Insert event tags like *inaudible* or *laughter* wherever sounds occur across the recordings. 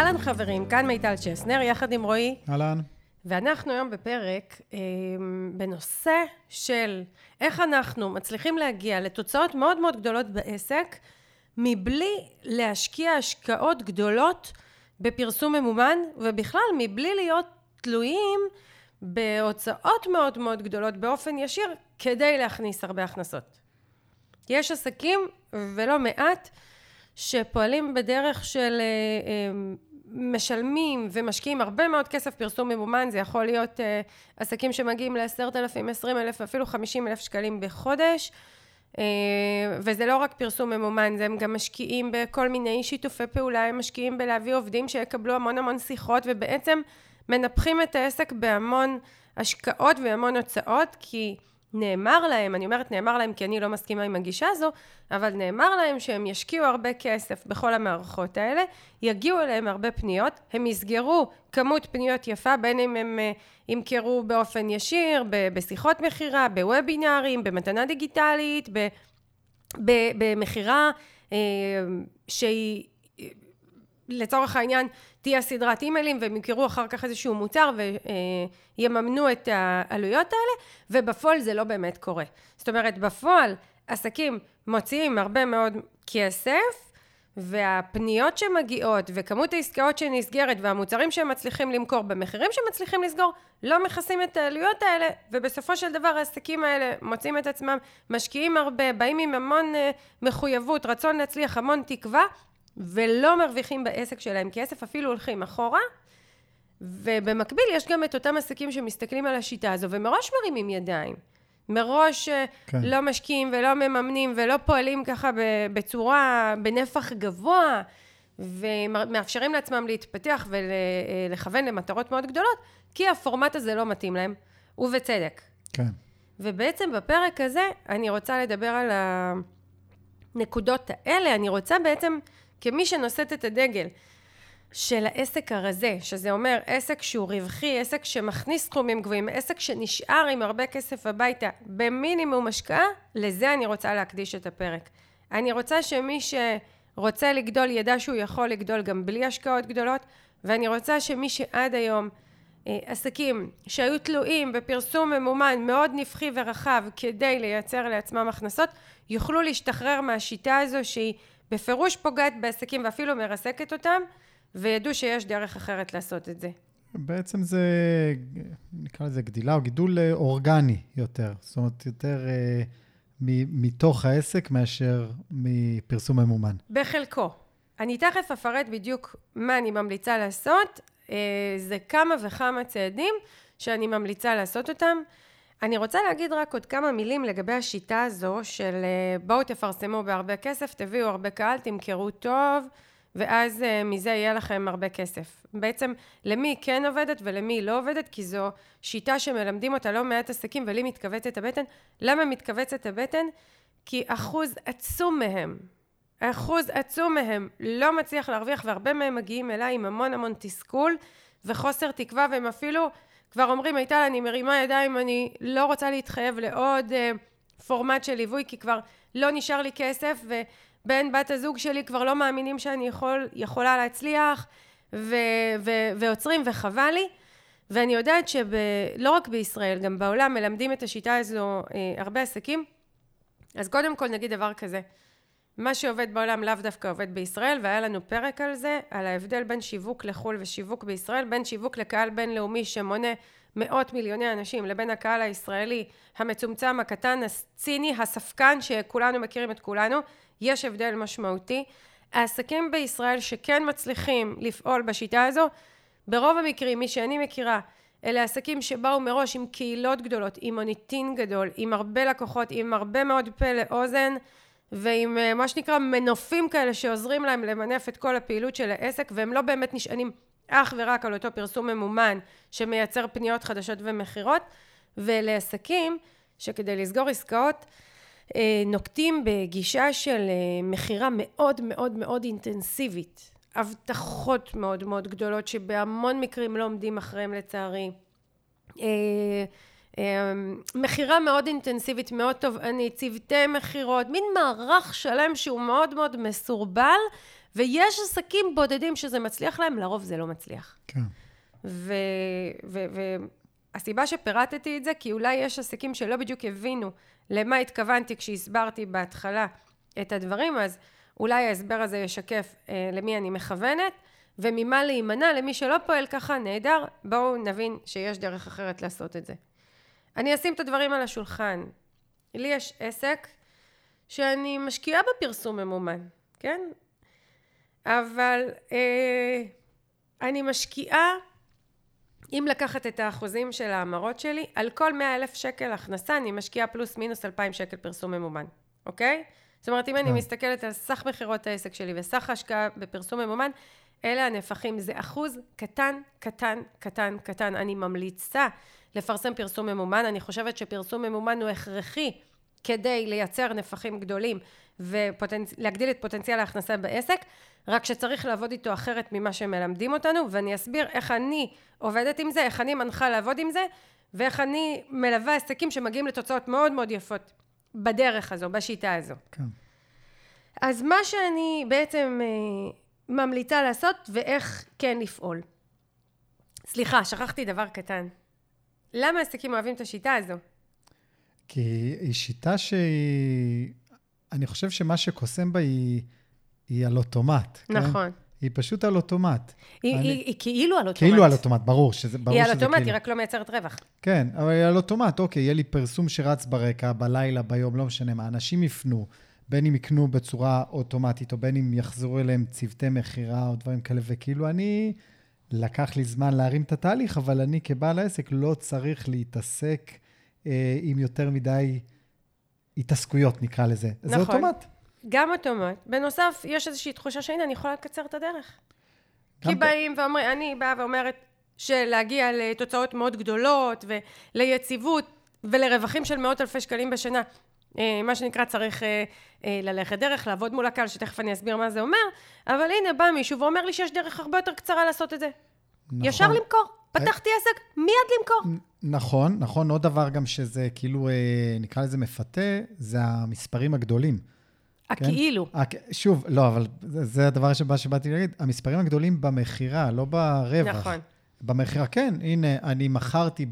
אהלן חברים, כאן מיטל צ'סנר, יחד עם רועי. אהלן. ואנחנו היום בפרק אה, בנושא של איך אנחנו מצליחים להגיע לתוצאות מאוד מאוד גדולות בעסק, מבלי להשקיע השקעות גדולות בפרסום ממומן, ובכלל מבלי להיות תלויים בהוצאות מאוד מאוד גדולות באופן ישיר, כדי להכניס הרבה הכנסות. יש עסקים, ולא מעט, שפועלים בדרך של אה, אה, משלמים ומשקיעים הרבה מאוד כסף פרסום ממומן, זה יכול להיות אה, עסקים שמגיעים לעשרת אלפים, עשרים אלף, אפילו חמישים אלף שקלים בחודש, וזה לא רק פרסום ממומן, זה הם גם משקיעים בכל מיני שיתופי פעולה, הם משקיעים בלהביא עובדים שיקבלו המון המון שיחות, ובעצם מנפחים את העסק בהמון השקעות והמון הוצאות, כי נאמר להם, אני אומרת נאמר להם כי אני לא מסכימה עם הגישה הזו, אבל נאמר להם שהם ישקיעו הרבה כסף בכל המערכות האלה, יגיעו אליהם הרבה פניות, הם יסגרו כמות פניות יפה, בין אם הם אה, ימכרו באופן ישיר, בשיחות מכירה, בוובינארים, במתנה דיגיטלית, במכירה אה, שהיא לצורך העניין תהיה סדרת אימיילים והם ימכרו אחר כך איזשהו מוצר ויממנו את העלויות האלה ובפועל זה לא באמת קורה. זאת אומרת בפועל עסקים מוציאים הרבה מאוד כסף והפניות שמגיעות וכמות העסקאות שנסגרת והמוצרים שהם מצליחים למכור במחירים שמצליחים לסגור לא מכסים את העלויות האלה ובסופו של דבר העסקים האלה מוצאים את עצמם משקיעים הרבה, באים עם המון אה, מחויבות, רצון להצליח, המון תקווה ולא מרוויחים בעסק שלהם כסף, אפילו הולכים אחורה. ובמקביל יש גם את אותם עסקים שמסתכלים על השיטה הזו ומראש מרימים ידיים. מראש אה, כן. לא משקיעים ולא מממנים ולא פועלים ככה בצורה, בנפח גבוה ומאפשרים לעצמם להתפתח ולכוון למטרות מאוד גדולות, כי הפורמט הזה לא מתאים להם, ובצדק. כן. ובעצם בפרק הזה אני רוצה לדבר על הנקודות האלה, אני רוצה בעצם כמי שנושאת את הדגל של העסק הרזה, שזה אומר עסק שהוא רווחי, עסק שמכניס סכומים גבוהים, עסק שנשאר עם הרבה כסף הביתה במינימום השקעה, לזה אני רוצה להקדיש את הפרק. אני רוצה שמי שרוצה לגדול ידע שהוא יכול לגדול גם בלי השקעות גדולות, ואני רוצה שמי שעד היום אה, עסקים שהיו תלויים בפרסום ממומן מאוד נפחי ורחב כדי לייצר לעצמם הכנסות, יוכלו להשתחרר מהשיטה הזו שהיא בפירוש פוגעת בעסקים ואפילו מרסקת אותם, וידעו שיש דרך אחרת לעשות את זה. בעצם זה, נקרא לזה גדילה או גידול אה, אורגני יותר. זאת אומרת, יותר אה, מתוך העסק מאשר מפרסום ממומן. בחלקו. אני תכף אפרט בדיוק מה אני ממליצה לעשות. אה, זה כמה וכמה צעדים שאני ממליצה לעשות אותם. אני רוצה להגיד רק עוד כמה מילים לגבי השיטה הזו של אה, בואו תפרסמו בהרבה כסף, תביאו הרבה קהל, תמכרו טוב, ואז אה, מזה יהיה לכם הרבה כסף. בעצם למי כן עובדת ולמי לא עובדת, כי זו שיטה שמלמדים אותה לא מעט עסקים ולי מתכווצת הבטן. למה מתכווצת הבטן? כי אחוז עצום מהם, אחוז עצום מהם לא מצליח להרוויח והרבה מהם מגיעים אליי עם המון המון תסכול וחוסר תקווה והם אפילו כבר אומרים, מיטל, אני מרימה ידיים, אני לא רוצה להתחייב לעוד uh, פורמט של ליווי, כי כבר לא נשאר לי כסף, ובן בת הזוג שלי כבר לא מאמינים שאני יכול, יכולה להצליח, ו, ו, ועוצרים, וחבל לי. ואני יודעת שלא רק בישראל, גם בעולם מלמדים את השיטה הזו uh, הרבה עסקים. אז קודם כל נגיד דבר כזה, מה שעובד בעולם לאו דווקא עובד בישראל, והיה לנו פרק על זה, על ההבדל בין שיווק לחו"ל ושיווק בישראל, בין שיווק לקהל בינלאומי שמונה מאות מיליוני אנשים, לבין הקהל הישראלי המצומצם, הקטן, הציני, הספקן, שכולנו מכירים את כולנו, יש הבדל משמעותי. העסקים בישראל שכן מצליחים לפעול בשיטה הזו, ברוב המקרים, מי שאני מכירה, אלה עסקים שבאו מראש עם קהילות גדולות, עם מוניטין גדול, עם הרבה לקוחות, עם הרבה מאוד פה לאוזן, ועם אה, מה שנקרא מנופים כאלה שעוזרים להם למנף את כל הפעילות של העסק והם לא באמת נשענים אך ורק על אותו פרסום ממומן שמייצר פניות חדשות ומכירות. ולעסקים שכדי לסגור עסקאות אה, נוקטים בגישה של אה, מכירה מאוד מאוד מאוד אינטנסיבית. הבטחות מאוד מאוד גדולות שבהמון מקרים לא עומדים אחריהם לצערי מכירה מאוד אינטנסיבית, מאוד תובענית, צוותי מכירות, מין מערך שלם שהוא מאוד מאוד מסורבל ויש עסקים בודדים שזה מצליח להם, לרוב זה לא מצליח. כן. והסיבה שפירטתי את זה, כי אולי יש עסקים שלא בדיוק הבינו למה התכוונתי כשהסברתי בהתחלה את הדברים, אז אולי ההסבר הזה ישקף אה, למי אני מכוונת, וממה להימנע למי שלא פועל ככה, נהדר, בואו נבין שיש דרך אחרת לעשות את זה. אני אשים את הדברים על השולחן. לי יש עסק שאני משקיעה בפרסום ממומן, כן? אבל אה, אני משקיעה, אם לקחת את האחוזים של ההמרות שלי, על כל 100 אלף שקל הכנסה אני משקיעה פלוס מינוס 2,000 שקל פרסום ממומן, אוקיי? זאת אומרת, אם אני כן. מסתכלת על סך מכירות העסק שלי וסך ההשקעה בפרסום ממומן, אלה הנפחים. זה אחוז קטן, קטן, קטן, קטן. אני ממליצה לפרסם פרסום ממומן. אני חושבת שפרסום ממומן הוא הכרחי כדי לייצר נפחים גדולים ולהגדיל את פוטנציאל ההכנסה בעסק, רק שצריך לעבוד איתו אחרת ממה שמלמדים אותנו, ואני אסביר איך אני עובדת עם זה, איך אני מנחה לעבוד עם זה, ואיך אני מלווה עסקים שמגיעים לתוצאות מאוד מאוד יפות בדרך הזו, בשיטה הזו. כן. אז מה שאני בעצם אה, ממליצה לעשות ואיך כן לפעול. סליחה, שכחתי דבר קטן. למה עסקים אוהבים את השיטה הזו? כי היא שיטה שהיא... אני חושב שמה שקוסם בה היא, היא על אוטומט. כן? נכון. היא פשוט על אוטומט. היא, אני- היא, היא כאילו על אוטומט. כאילו על אוטומט, ברור שזה, ברור היא על אוטומט, כאילו. היא רק לא מייצרת רווח. כן, אבל היא על אוטומט, אוקיי, יהיה לי פרסום שרץ ברקע, בלילה, ביום, לא משנה מה. אנשים יפנו, בין אם יקנו בצורה אוטומטית, או בין אם יחזרו אליהם צוותי מכירה או דברים כאלה, וכאילו אני, לקח לי זמן להרים את התהליך, אבל אני כבעל העסק לא צריך להתעסק אה, עם יותר מדי התעסקויות, נקרא לזה. זה נכון. אוטומט. גם אוטומט. בנוסף, יש איזושהי תחושה שהנה, אני יכולה לקצר את הדרך. כי באים ואומרים, אני באה ואומרת שלהגיע לתוצאות מאוד גדולות וליציבות ולרווחים של מאות אלפי שקלים בשנה, מה שנקרא צריך אה, אה, ללכת דרך, לעבוד מול הקהל, שתכף אני אסביר מה זה אומר, אבל הנה בא מישהו ואומר לי שיש דרך הרבה יותר קצרה לעשות את זה. נכון. ישר למכור. פתחתי עסק, מיד למכור. נכון, נכון. עוד דבר גם שזה כאילו, אה, נקרא לזה מפתה, זה המספרים הגדולים. כן? הכאילו. הכ- שוב, לא, אבל זה, זה הדבר שבא, שבאתי להגיד, המספרים הגדולים במכירה, לא ברווח. נכון. במכירה, כן, הנה, אני מכרתי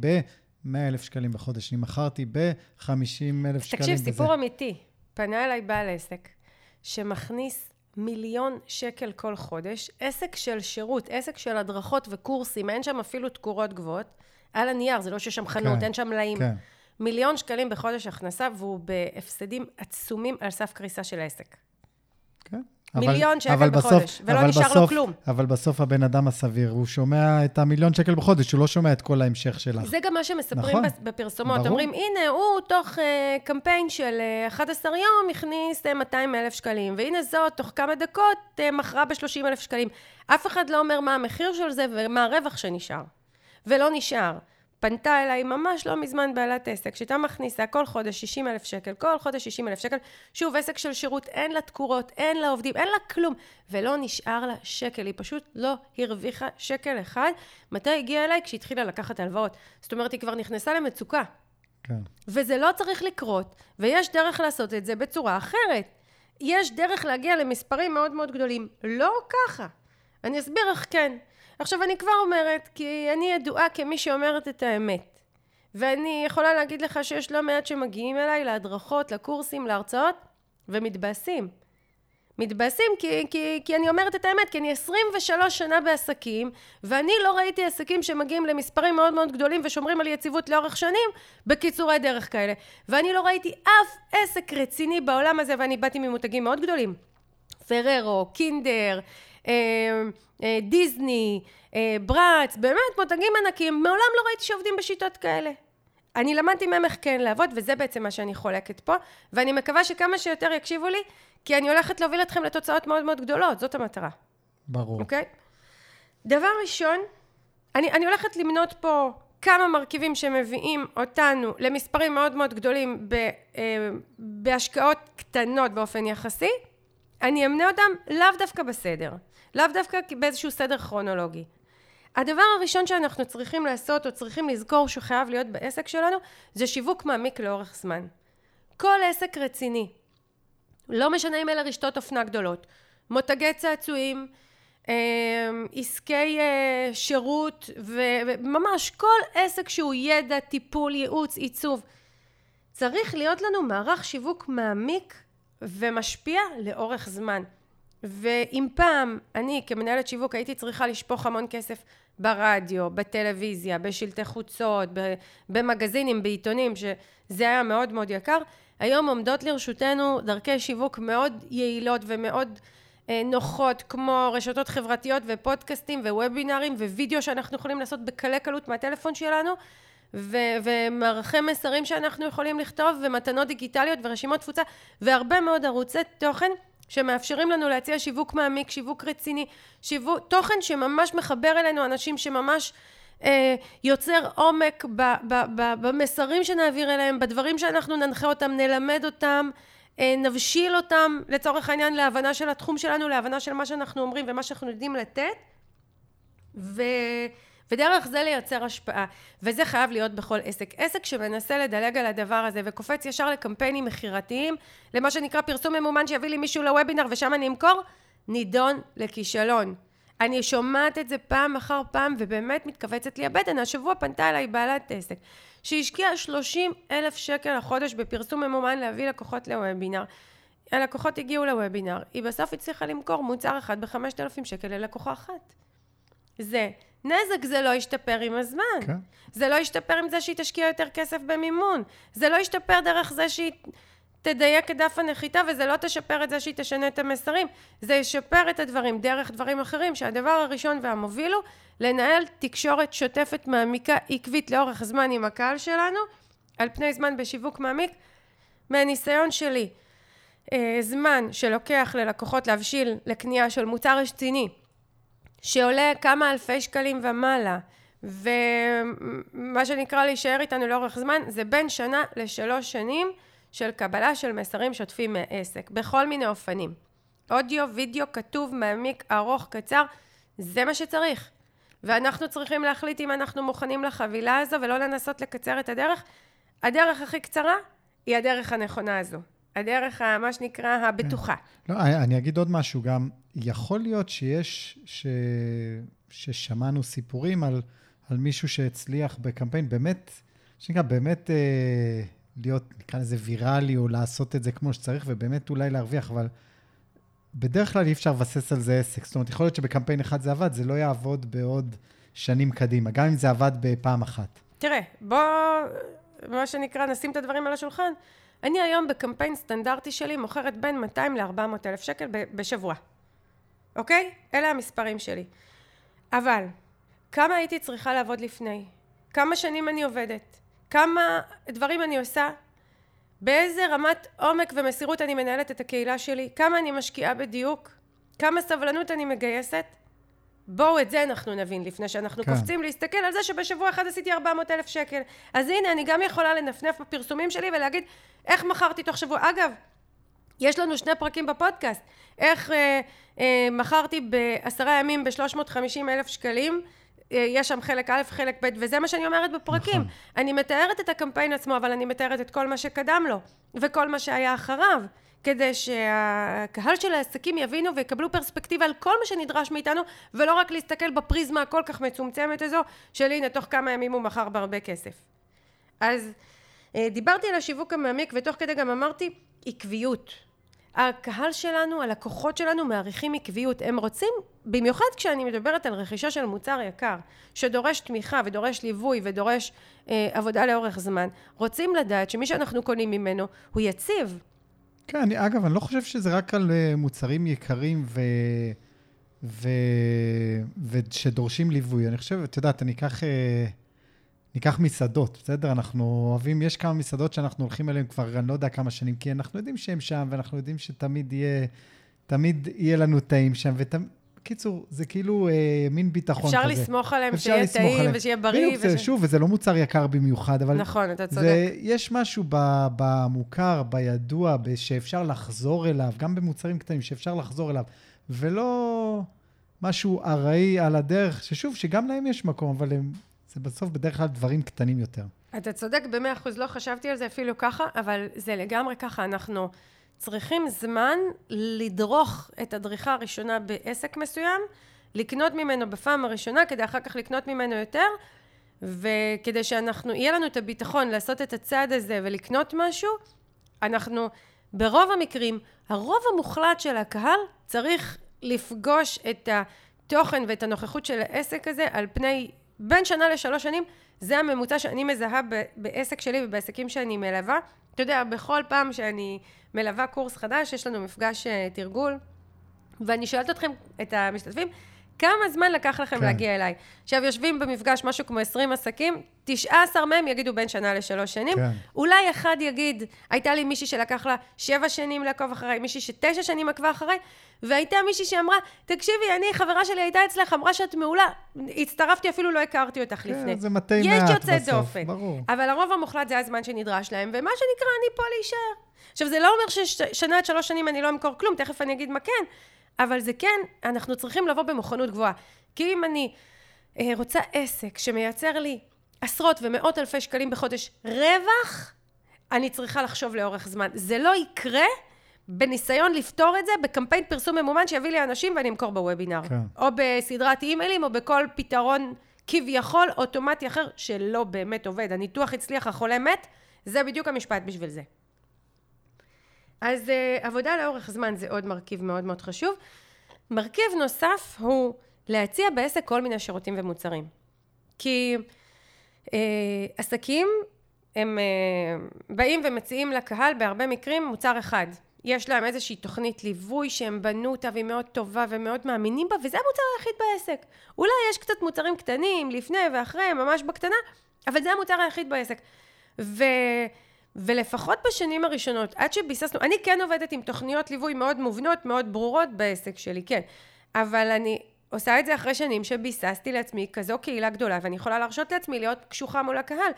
ב-100 אלף שקלים בחודש, אני מכרתי ב-50 אלף שקלים תקשיב, בזה. סיפור אמיתי. פנה אליי בעל עסק שמכניס מיליון שקל כל חודש, עסק של שירות, עסק של הדרכות וקורסים, אין שם אפילו תקורות גבוהות. על הנייר, זה לא שיש שם חנות, כן, אין שם מלאים. כן, מיליון שקלים בחודש הכנסה, והוא בהפסדים עצומים על סף קריסה של העסק. כן. מיליון שקל אבל בחודש, ולא אבל נשאר לו בסוף, כלום. אבל בסוף הבן אדם הסביר, הוא שומע את המיליון שקל בחודש, הוא לא שומע את כל ההמשך שלך. זה גם מה שמספרים נכון. בפרסומות. ברור. אומרים, הנה, הוא תוך uh, קמפיין של uh, 11 יום הכניס uh, 200 אלף שקלים, והנה זאת, תוך כמה דקות uh, מכרה ב-30 אלף שקלים. אף אחד לא אומר מה המחיר של זה ומה הרווח שנשאר. ולא נשאר. פנתה אליי ממש לא מזמן בעלת עסק, שהייתה מכניסה כל חודש 60 אלף שקל, כל חודש 60 אלף שקל. שוב, עסק של שירות, אין לה תקורות, אין לה עובדים, אין לה כלום. ולא נשאר לה שקל, היא פשוט לא הרוויחה שקל אחד. מתי הגיעה אליי? כשהתחילה לקחת הלוואות. זאת אומרת, היא כבר נכנסה למצוקה. כן. וזה לא צריך לקרות, ויש דרך לעשות את זה בצורה אחרת. יש דרך להגיע למספרים מאוד מאוד גדולים. לא ככה. אני אסביר איך כן. עכשיו, אני כבר אומרת, כי אני ידועה כמי שאומרת את האמת. ואני יכולה להגיד לך שיש לא מעט שמגיעים אליי להדרכות, לקורסים, להרצאות, ומתבאסים. מתבאסים כי, כי, כי אני אומרת את האמת, כי אני 23 שנה בעסקים, ואני לא ראיתי עסקים שמגיעים למספרים מאוד מאוד גדולים ושומרים על יציבות לאורך שנים בקיצורי דרך כאלה. ואני לא ראיתי אף עסק רציני בעולם הזה, ואני באתי ממותגים מאוד גדולים. פררו, קינדר, דיסני, אה, ברץ, באמת מותגים ענקיים, מעולם לא ראיתי שעובדים בשיטות כאלה. אני למדתי מהם איך כן לעבוד, וזה בעצם מה שאני חולקת פה, ואני מקווה שכמה שיותר יקשיבו לי, כי אני הולכת להוביל אתכם לתוצאות מאוד מאוד גדולות, זאת המטרה, ברור. אוקיי? דבר ראשון, אני, אני הולכת למנות פה כמה מרכיבים שמביאים אותנו למספרים מאוד מאוד גדולים ב, אה, בהשקעות קטנות באופן יחסי, אני אמנה אותם לאו דווקא בסדר, לאו דווקא באיזשהו סדר כרונולוגי. הדבר הראשון שאנחנו צריכים לעשות או צריכים לזכור שחייב להיות בעסק שלנו זה שיווק מעמיק לאורך זמן. כל עסק רציני, לא משנה אם אלה רשתות אופנה גדולות, מותגי צעצועים, אה, עסקי אה, שירות, וממש כל עסק שהוא ידע, טיפול, ייעוץ, עיצוב. צריך להיות לנו מערך שיווק מעמיק ומשפיע לאורך זמן. ואם פעם אני כמנהלת שיווק הייתי צריכה לשפוך המון כסף ברדיו, בטלוויזיה, בשלטי חוצות, במגזינים, בעיתונים, שזה היה מאוד מאוד יקר, היום עומדות לרשותנו דרכי שיווק מאוד יעילות ומאוד אה, נוחות, כמו רשתות חברתיות ופודקאסטים ווובינרים ווידאו שאנחנו יכולים לעשות בקלי קלות מהטלפון שלנו, ו- ומערכי מסרים שאנחנו יכולים לכתוב, ומתנות דיגיטליות ורשימות תפוצה, והרבה מאוד ערוצי תוכן שמאפשרים לנו להציע שיווק מעמיק, שיווק רציני, שיווק, תוכן שממש מחבר אלינו אנשים שממש אה, יוצר עומק ב, ב, ב, במסרים שנעביר אליהם, בדברים שאנחנו ננחה אותם, נלמד אותם, אה, נבשיל אותם לצורך העניין להבנה של התחום שלנו, להבנה של מה שאנחנו אומרים ומה שאנחנו יודעים לתת. ו... ודרך זה לייצר השפעה. וזה חייב להיות בכל עסק. עסק שמנסה לדלג על הדבר הזה וקופץ ישר לקמפיינים מכירתיים למה שנקרא פרסום ממומן שיביא לי מישהו לוובינר ושם אני אמכור נידון לכישלון. אני שומעת את זה פעם אחר פעם ובאמת מתכווצת לי הבטן. השבוע פנתה אליי בעלת עסק שהשקיעה 30 אלף שקל לחודש בפרסום ממומן להביא לקוחות לוובינר. הלקוחות הגיעו לוובינר היא בסוף הצליחה למכור מוצר אחד בחמשת אלפים שקל ללקוחה אחת. זה נזק זה לא ישתפר עם הזמן. כן. זה לא ישתפר עם זה שהיא תשקיע יותר כסף במימון. זה לא ישתפר דרך זה שהיא תדייק את דף הנחיתה, וזה לא תשפר את זה שהיא תשנה את המסרים. זה ישפר את הדברים דרך דברים אחרים, שהדבר הראשון והמוביל הוא לנהל תקשורת שוטפת מעמיקה עקבית לאורך זמן עם הקהל שלנו, על פני זמן בשיווק מעמיק. מהניסיון שלי, אה, זמן שלוקח ללקוחות להבשיל לקנייה של מוצר רציני שעולה כמה אלפי שקלים ומעלה. ומה שנקרא להישאר איתנו לאורך זמן זה בין שנה לשלוש שנים של קבלה של מסרים שוטפים מעסק בכל מיני אופנים. אודיו, וידאו, כתוב, מעמיק, ארוך, קצר זה מה שצריך. ואנחנו צריכים להחליט אם אנחנו מוכנים לחבילה הזו ולא לנסות לקצר את הדרך. הדרך הכי קצרה היא הדרך הנכונה הזו הדרך, מה שנקרא, הבטוחה. לא, אני אגיד עוד משהו גם. יכול להיות שיש, ש, ששמענו סיפורים על, על מישהו שהצליח בקמפיין, באמת, שנקרא, באמת אה, להיות, נקרא לזה ויראלי, או לעשות את זה כמו שצריך, ובאמת אולי להרוויח, אבל בדרך כלל אי אפשר לבסס על זה עסק. זאת אומרת, יכול להיות שבקמפיין אחד זה עבד, זה לא יעבוד בעוד שנים קדימה, גם אם זה עבד בפעם אחת. תראה, בוא, מה שנקרא, נשים את הדברים על השולחן. אני היום בקמפיין סטנדרטי שלי מוכרת בין 200 ל-400 אלף שקל בשבוע. אוקיי? אלה המספרים שלי. אבל, כמה הייתי צריכה לעבוד לפני? כמה שנים אני עובדת? כמה דברים אני עושה? באיזה רמת עומק ומסירות אני מנהלת את הקהילה שלי? כמה אני משקיעה בדיוק? כמה סבלנות אני מגייסת? בואו את זה אנחנו נבין לפני שאנחנו כן. קופצים להסתכל על זה שבשבוע אחד עשיתי 400 אלף שקל. אז הנה, אני גם יכולה לנפנף בפרסומים שלי ולהגיד איך מכרתי תוך שבוע. אגב, יש לנו שני פרקים בפודקאסט. איך אה, אה, מכרתי בעשרה ימים ב-350 אלף שקלים. אה, יש שם חלק א', חלק ב', וזה מה שאני אומרת בפרקים. נכון. אני מתארת את הקמפיין עצמו, אבל אני מתארת את כל מה שקדם לו, וכל מה שהיה אחריו. כדי שהקהל של העסקים יבינו ויקבלו פרספקטיבה על כל מה שנדרש מאיתנו ולא רק להסתכל בפריזמה הכל כך מצומצמת הזו של הנה תוך כמה ימים הוא מכר בהרבה כסף. אז אה, דיברתי על השיווק המעמיק ותוך כדי גם אמרתי עקביות. הקהל שלנו, הלקוחות שלנו מעריכים עקביות. הם רוצים, במיוחד כשאני מדברת על רכישה של מוצר יקר, שדורש תמיכה ודורש ליווי ודורש אה, עבודה לאורך זמן, רוצים לדעת שמי שאנחנו קונים ממנו הוא יציב. כן, אני, אגב, אני לא חושב שזה רק על uh, מוצרים יקרים ו... ו... ושדורשים ליווי. אני חושב, את יודעת, אני אקח, uh, ניקח מסעדות, בסדר? אנחנו אוהבים, יש כמה מסעדות שאנחנו הולכים אליהן כבר, אני לא יודע כמה שנים, כי אנחנו יודעים שהן שם, ואנחנו יודעים שתמיד יהיה, תמיד יהיה לנו טעים שם, ותמיד... קיצור, זה כאילו אה, מין ביטחון אפשר כזה. אפשר לסמוך עליהם, שיהיה טעים עליהם. ושיהיה בריא. בדיוק, וש... שוב, וזה לא מוצר יקר במיוחד, אבל... נכון, אתה צודק. זה, יש משהו במוכר, בידוע, שאפשר לחזור אליו, גם במוצרים קטנים, שאפשר לחזור אליו, ולא משהו ארעי על הדרך, ששוב, שגם להם יש מקום, אבל הם, זה בסוף בדרך כלל דברים קטנים יותר. אתה צודק במאה אחוז, לא חשבתי על זה אפילו ככה, אבל זה לגמרי ככה. אנחנו צריכים זמן לדרוך את הדריכה הראשונה בעסק מסוים, לקנות ממנו בפעם הראשונה, כדי אחר כך לקנות ממנו יותר, וכדי שאנחנו, יהיה לנו את הביטחון לעשות את הצעד הזה ולקנות משהו, אנחנו ברוב המקרים, הרוב המוחלט של הקהל צריך לפגוש את התוכן ואת הנוכחות של העסק הזה על פני בין שנה לשלוש שנים, זה הממוצע שאני מזהה בעסק שלי ובעסקים שאני מלווה. אתה יודע, בכל פעם שאני מלווה קורס חדש, יש לנו מפגש אה, תרגול, ואני שואלת אתכם, את המשתתפים, כמה זמן לקח לכם כן. להגיע אליי? עכשיו, יושבים במפגש משהו כמו 20 עסקים, 19 מהם יגידו בין שנה לשלוש שנים. כן. אולי אחד יגיד, הייתה לי מישהי שלקח לה שבע שנים לעקוב אחריי, מישהי שתשע שנים עקבה אחריי, והייתה מישהי שאמרה, תקשיבי, אני, חברה שלי הייתה אצלך, אמרה שאת מעולה. הצטרפתי, אפילו לא הכרתי אותך כן, לפני. זה מתי מעט בסוף, יש יוצא דופן. ברור. אבל הרוב המוחלט זה הזמן שנדרש להם, ומה שנקרא, אני פה להישאר. עכשיו, זה לא אומר ששנה עד שלוש שנים אני לא אמכור כלום, תכף אני אגיד מה כן, אבל זה כן, אנחנו צריכים לבוא במוכנות גבוהה. כי אם אני אה, רוצה עסק שמייצר לי עשרות ומאות אלפי שקלים בחודש רווח, אני צריכה לחשוב לאורך זמן. זה לא יקרה בניסיון לפתור את זה בקמפיין פרסום ממומן שיביא לי אנשים ואני אמכור בוובינר. כן. או בסדרת אימיילים, או בכל פתרון כביכול אוטומטי אחר שלא באמת עובד. הניתוח הצליח, החולה מת, זה בדיוק המשפט בשביל זה. אז uh, עבודה לאורך זמן זה עוד מרכיב מאוד מאוד חשוב. מרכיב נוסף הוא להציע בעסק כל מיני שירותים ומוצרים. כי uh, עסקים הם uh, באים ומציעים לקהל בהרבה מקרים מוצר אחד. יש להם איזושהי תוכנית ליווי שהם בנו אותה והיא מאוד טובה ומאוד מאמינים בה וזה המוצר היחיד בעסק. אולי יש קצת מוצרים קטנים לפני ואחרי, ממש בקטנה, אבל זה המוצר היחיד בעסק. ו... ולפחות בשנים הראשונות, עד שביססנו, אני כן עובדת עם תוכניות ליווי מאוד מובנות, מאוד ברורות בעסק שלי, כן. אבל אני עושה את זה אחרי שנים שביססתי לעצמי כזו קהילה גדולה, ואני יכולה להרשות לעצמי להיות קשוחה מול הקהל.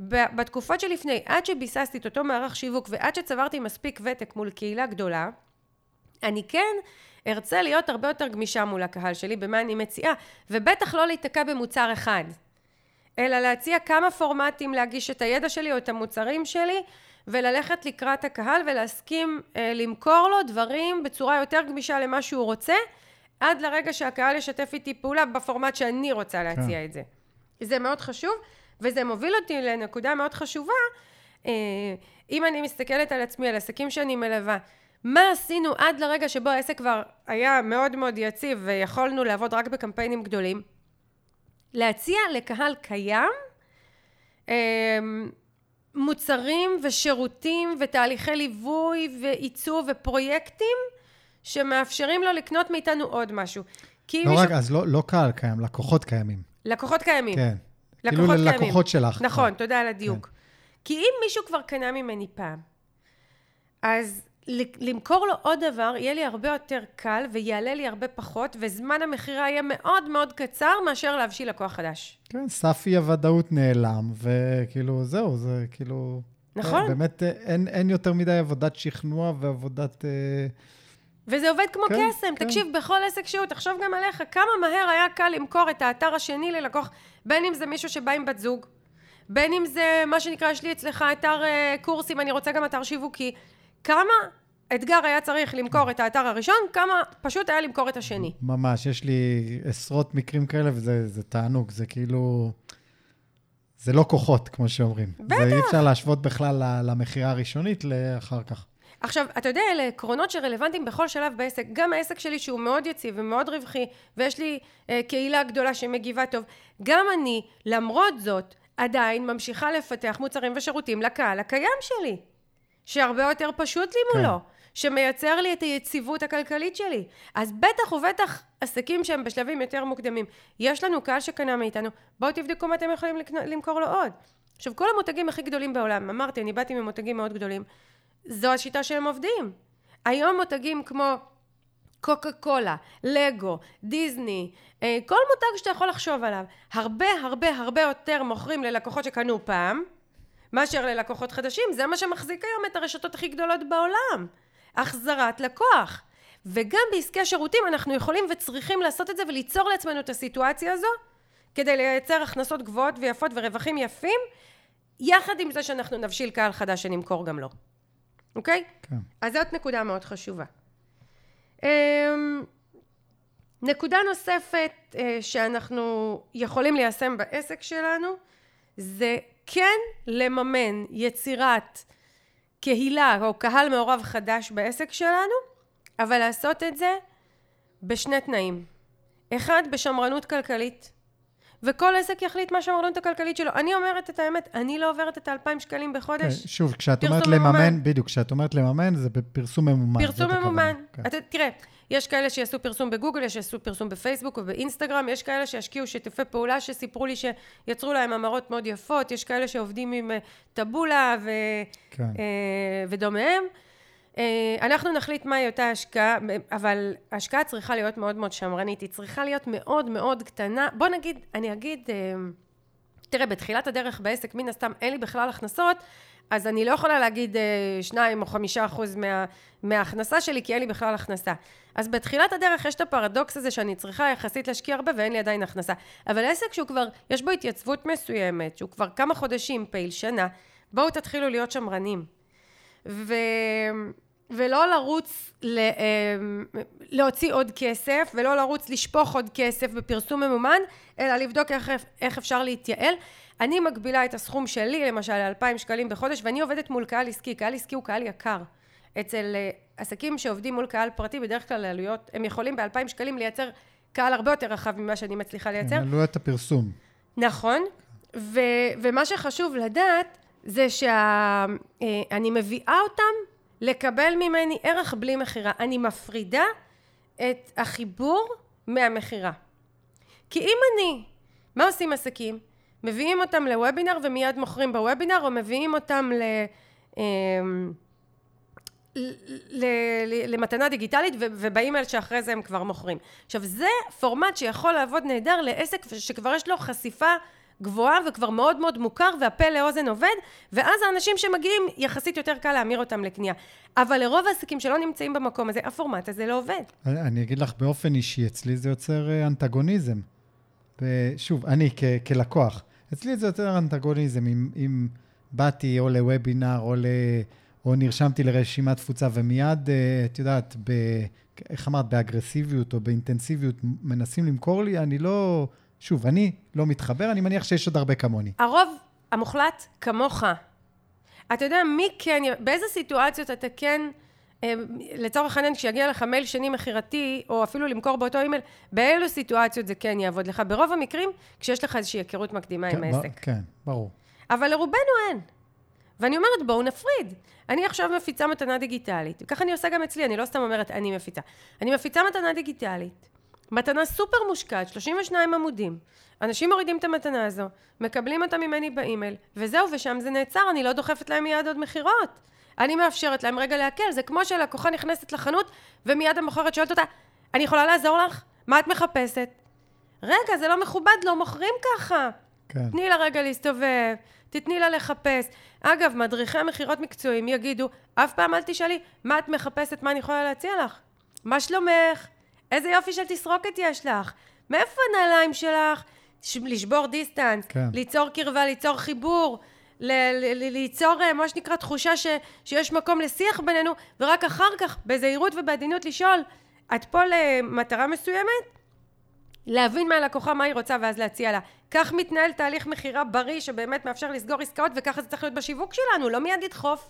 בתקופות שלפני, עד שביססתי את אותו מערך שיווק ועד שצברתי מספיק ותק מול קהילה גדולה, אני כן ארצה להיות הרבה יותר גמישה מול הקהל שלי במה אני מציעה, ובטח לא להיתקע במוצר אחד. אלא להציע כמה פורמטים להגיש את הידע שלי או את המוצרים שלי וללכת לקראת הקהל ולהסכים אה, למכור לו דברים בצורה יותר גמישה למה שהוא רוצה עד לרגע שהקהל ישתף איתי פעולה בפורמט שאני רוצה להציע כן. את זה. זה מאוד חשוב וזה מוביל אותי לנקודה מאוד חשובה אה, אם אני מסתכלת על עצמי, על עסקים שאני מלווה מה עשינו עד לרגע שבו העסק כבר היה מאוד מאוד יציב ויכולנו לעבוד רק בקמפיינים גדולים להציע לקהל קיים אמ, מוצרים ושירותים ותהליכי ליווי ועיצוב ופרויקטים שמאפשרים לו לקנות מאיתנו עוד משהו. לא מישהו... רק, אז לא, לא קהל קיים, לקוחות קיימים. לקוחות קיימים. כן. לקוחות כאילו ללקוחות שלך. נכון, כן. תודה על הדיוק. כן. כי אם מישהו כבר קנה ממני פעם, אז למכור לו עוד דבר יהיה לי הרבה יותר קל ויעלה לי הרבה פחות וזמן המכירה יהיה מאוד מאוד קצר מאשר להבשיל לקוח חדש. כן, סף אי הוודאות נעלם וכאילו זהו, זה כאילו... נכון. כן, באמת אין, אין יותר מדי עבודת שכנוע ועבודת... אה, וזה עובד כמו כן, קסם, כן. תקשיב, בכל עסק שהוא, תחשוב גם עליך, כמה מהר היה קל למכור את האתר השני ללקוח, בין אם זה מישהו שבא עם בת זוג, בין אם זה מה שנקרא, יש לי אצלך אתר אה, קורסים, אני רוצה גם אתר שיווקי. כמה אתגר היה צריך למכור את האתר הראשון, כמה פשוט היה למכור את השני. ממש, יש לי עשרות מקרים כאלה, וזה תענוג, זה כאילו... זה לא כוחות, כמו שאומרים. בטח. זה אי אפשר להשוות בכלל למכירה הראשונית לאחר כך. עכשיו, אתה יודע, אלה עקרונות שרלוונטיים בכל שלב בעסק. גם העסק שלי שהוא מאוד יציב ומאוד רווחי, ויש לי אה, קהילה גדולה שמגיבה טוב. גם אני, למרות זאת, עדיין ממשיכה לפתח מוצרים ושירותים לקהל הקיים שלי. שהרבה יותר פשוט לי כן. מולו, שמייצר לי את היציבות הכלכלית שלי. אז בטח ובטח עסקים שהם בשלבים יותר מוקדמים. יש לנו קהל שקנה מאיתנו, בואו תבדקו מה אתם יכולים למכור לו עוד. עכשיו, כל המותגים הכי גדולים בעולם, אמרתי, אני באתי ממותגים מאוד גדולים, זו השיטה שהם עובדים. היום מותגים כמו קוקה קולה, לגו, דיסני, אה, כל מותג שאתה יכול לחשוב עליו, הרבה הרבה הרבה יותר מוכרים ללקוחות שקנו פעם, מאשר ללקוחות חדשים. זה מה שמחזיק היום את הרשתות הכי גדולות בעולם. החזרת לקוח. וגם בעסקי השירותים אנחנו יכולים וצריכים לעשות את זה וליצור לעצמנו את הסיטואציה הזו כדי לייצר הכנסות גבוהות ויפות ורווחים יפים, יחד עם זה שאנחנו נבשיל קהל חדש שנמכור גם לו. אוקיי? כן. אז זאת נקודה מאוד חשובה. אמ, נקודה נוספת אה, שאנחנו יכולים ליישם בעסק שלנו זה כן לממן יצירת קהילה או קהל מעורב חדש בעסק שלנו, אבל לעשות את זה בשני תנאים. אחד, בשמרנות כלכלית. וכל עסק יחליט מה השמרנות הכלכלית שלו. אני אומרת את האמת, אני לא עוברת את האלפיים שקלים בחודש. כן, שוב, כשאת אומרת ממומן. לממן, בדיוק, כשאת אומרת לממן, זה בפרסום ממומן. פרסום. ממומן. כן. אתה, תראה, יש כאלה שיעשו פרסום בגוגל, יש שיעשו פרסום בפייסבוק ובאינסטגרם, יש כאלה שישקיעו שיתופי פעולה שסיפרו לי שיצרו להם המרות מאוד יפות, יש כאלה שעובדים עם אה, טבולה ו, כן. אה, ודומיהם. אה, אנחנו נחליט מהי אותה השקעה, אבל ההשקעה צריכה להיות מאוד מאוד שמרנית, היא צריכה להיות מאוד מאוד קטנה. בוא נגיד, אני אגיד, תראה, בתחילת הדרך בעסק, מן הסתם אין לי בכלל הכנסות, אז אני לא יכולה להגיד אה, שניים או חמישה אחוז מה, מההכנסה שלי, כי אין לי בכלל הכנסה. אז בתחילת הדרך יש את הפרדוקס הזה שאני צריכה יחסית להשקיע הרבה ואין לי עדיין הכנסה. אבל עסק שהוא כבר, יש בו התייצבות מסוימת, שהוא כבר כמה חודשים פעיל, שנה, בואו תתחילו להיות שמרנים. ו... ולא לרוץ ל... אה, להוציא עוד כסף, ולא לרוץ לשפוך עוד כסף בפרסום ממומן, אלא לבדוק איך, איך אפשר להתייעל. אני מגבילה את הסכום שלי, למשל, ל-2,000 שקלים בחודש, ואני עובדת מול קהל עסקי. קהל עסקי הוא קהל יקר. אצל אה, עסקים שעובדים מול קהל פרטי, בדרך כלל העלויות, הם יכולים ב-2,000 שקלים לייצר קהל הרבה יותר רחב ממה שאני מצליחה לייצר. עלויות הפרסום. נכון, ו, ומה שחשוב לדעת זה שאני מביאה אותם לקבל ממני ערך בלי מכירה. אני מפרידה את החיבור מהמכירה. כי אם אני, מה עושים עסקים? מביאים אותם לוובינר ומיד מוכרים בוובינר, או מביאים אותם ל... אמ, למתנה דיגיטלית ובאימייל שאחרי זה הם כבר מוכרים. עכשיו זה פורמט שיכול לעבוד נהדר לעסק שכבר יש לו חשיפה גבוהה וכבר מאוד מאוד מוכר והפה לאוזן עובד ואז האנשים שמגיעים יחסית יותר קל להמיר אותם לקנייה. אבל לרוב העסקים שלא נמצאים במקום הזה הפורמט הזה לא עובד. אני אני אגיד לך באופן אישי, אצלי זה יוצר אה, אנטגוניזם. ושוב, אני כ- כלקוח, אצלי זה יוצר אנטגוניזם אם, אם באתי או לוובינר או, ל, או נרשמתי לרשימת תפוצה ומיד, אה, את יודעת, ב, איך אמרת, באגרסיביות או באינטנסיביות מנסים למכור לי, אני לא, שוב, אני לא מתחבר, אני מניח שיש עוד הרבה כמוני. הרוב המוחלט כמוך. אתה יודע מי כן, באיזה סיטואציות אתה כן, אה, לצורך העניין כשיגיע לך מייל שני מכירתי, או אפילו למכור באותו אימייל, באילו סיטואציות זה כן יעבוד לך? ברוב המקרים, כשיש לך איזושהי היכרות מקדימה עם כן, העסק. ב- כן, ברור. אבל לרובנו אין. ואני אומרת, בואו נפריד. אני עכשיו מפיצה מתנה דיגיטלית, וככה אני עושה גם אצלי, אני לא סתם אומרת אני מפיצה. אני מפיצה מתנה דיגיטלית, מתנה סופר מושקעת, 32 עמודים. אנשים מורידים את המתנה הזו, מקבלים אותה ממני באימייל, וזהו, ושם זה נעצר, אני לא דוחפת להם מיד עוד מכירות. אני מאפשרת להם רגע להקל, זה כמו שלקוחה נכנסת לחנות, ומיד המוכרת שואלת אותה, אני יכולה לעזור לך? מה את מחפשת? רגע, זה לא מכובד, לא מוכרים ככה. כן. תני לה רגע להסתובב, תתני לה לחפש. אגב, מדריכי מכירות מקצועיים יגידו, אף פעם אל תשאלי, מה את מחפשת, מה אני יכולה להציע לך? מה שלומך? איזה יופי של תסרוקת יש לך? מאיפה הנעליים שלך? לשבור דיסטנס, כן. ליצור קרבה, ליצור חיבור, ל- ל- ל- ליצור אה, מה שנקרא תחושה ש- שיש מקום לשיח בינינו, ורק אחר כך, בזהירות ובעדינות לשאול, את פה למטרה מסוימת? להבין מהלקוחה מה היא רוצה ואז להציע לה. כך מתנהל תהליך מכירה בריא שבאמת מאפשר לסגור עסקאות וככה זה צריך להיות בשיווק שלנו, לא מיד לדחוף.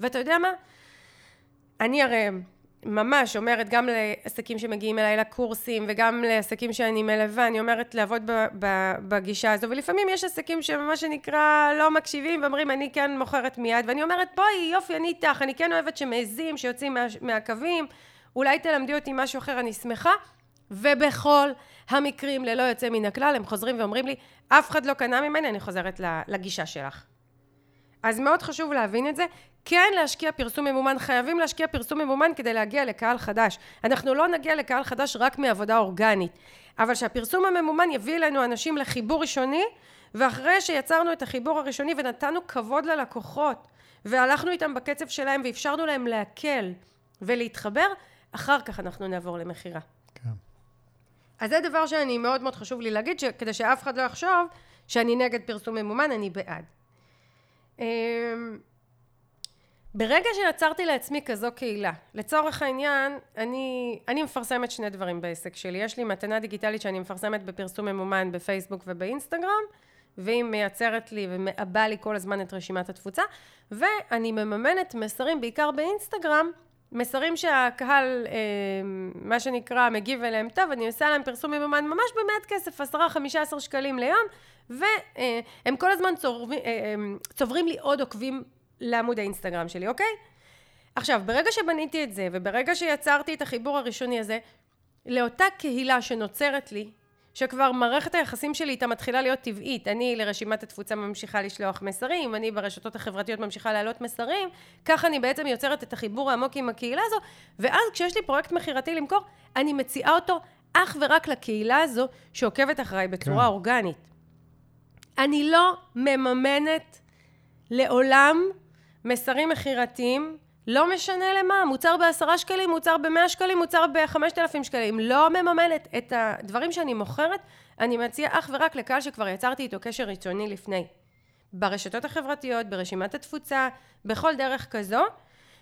ואתה יודע מה? אני הרי ממש אומרת גם לעסקים שמגיעים אליי לקורסים וגם לעסקים שאני מלווה, אני אומרת לעבוד ב- ב- בגישה הזו ולפעמים יש עסקים שמה שנקרא לא מקשיבים ואומרים אני כן מוכרת מיד ואני אומרת בואי יופי אני איתך, אני כן אוהבת שמעזים, שיוצאים מה, מהקווים, אולי תלמדי אותי משהו אחר, אני שמחה ובכל המקרים ללא יוצא מן הכלל הם חוזרים ואומרים לי אף אחד לא קנה ממני, אני חוזרת לגישה שלך. אז מאוד חשוב להבין את זה. כן להשקיע פרסום ממומן, חייבים להשקיע פרסום ממומן כדי להגיע לקהל חדש. אנחנו לא נגיע לקהל חדש רק מעבודה אורגנית, אבל שהפרסום הממומן יביא אלינו אנשים לחיבור ראשוני, ואחרי שיצרנו את החיבור הראשוני ונתנו כבוד ללקוחות, והלכנו איתם בקצב שלהם ואפשרנו להם להקל ולהתחבר, אחר כך אנחנו נעבור למכירה. כן. אז זה דבר שאני מאוד מאוד חשוב לי להגיד, כדי שאף אחד לא יחשוב שאני נגד פרסום ממומן, אני בעד. ברגע שיצרתי לעצמי כזו קהילה, לצורך העניין, אני, אני מפרסמת שני דברים בעסק שלי. יש לי מתנה דיגיטלית שאני מפרסמת בפרסום ממומן בפייסבוק ובאינסטגרם, והיא מייצרת לי ומעבה לי כל הזמן את רשימת התפוצה, ואני מממנת מסרים, בעיקר באינסטגרם, מסרים שהקהל, אה, מה שנקרא, מגיב אליהם טוב, אני עושה להם פרסום ממומן ממש במעט כסף, 10-15 שקלים ליום, והם כל הזמן צוברים, אה, אה, צוברים לי עוד עוקבים לעמוד האינסטגרם שלי, אוקיי? עכשיו, ברגע שבניתי את זה, וברגע שיצרתי את החיבור הראשוני הזה, לאותה קהילה שנוצרת לי, שכבר מערכת היחסים שלי איתה מתחילה להיות טבעית. אני לרשימת התפוצה ממשיכה לשלוח מסרים, אני ברשתות החברתיות ממשיכה להעלות מסרים, ככה אני בעצם יוצרת את החיבור העמוק עם הקהילה הזו, ואז כשיש לי פרויקט מכירתי למכור, אני מציעה אותו אך ורק לקהילה הזו שעוקבת אחריי בצורה כן. אורגנית. אני לא מממנת לעולם מסרים מכירתיים, לא משנה למה, מוצר בעשרה שקלים, מוצר במאה שקלים, מוצר בחמשת אלפים שקלים, לא מממנת את הדברים שאני מוכרת, אני מציעה אך ורק לקהל שכבר יצרתי איתו קשר ראשוני לפני. ברשתות החברתיות, ברשימת התפוצה, בכל דרך כזו,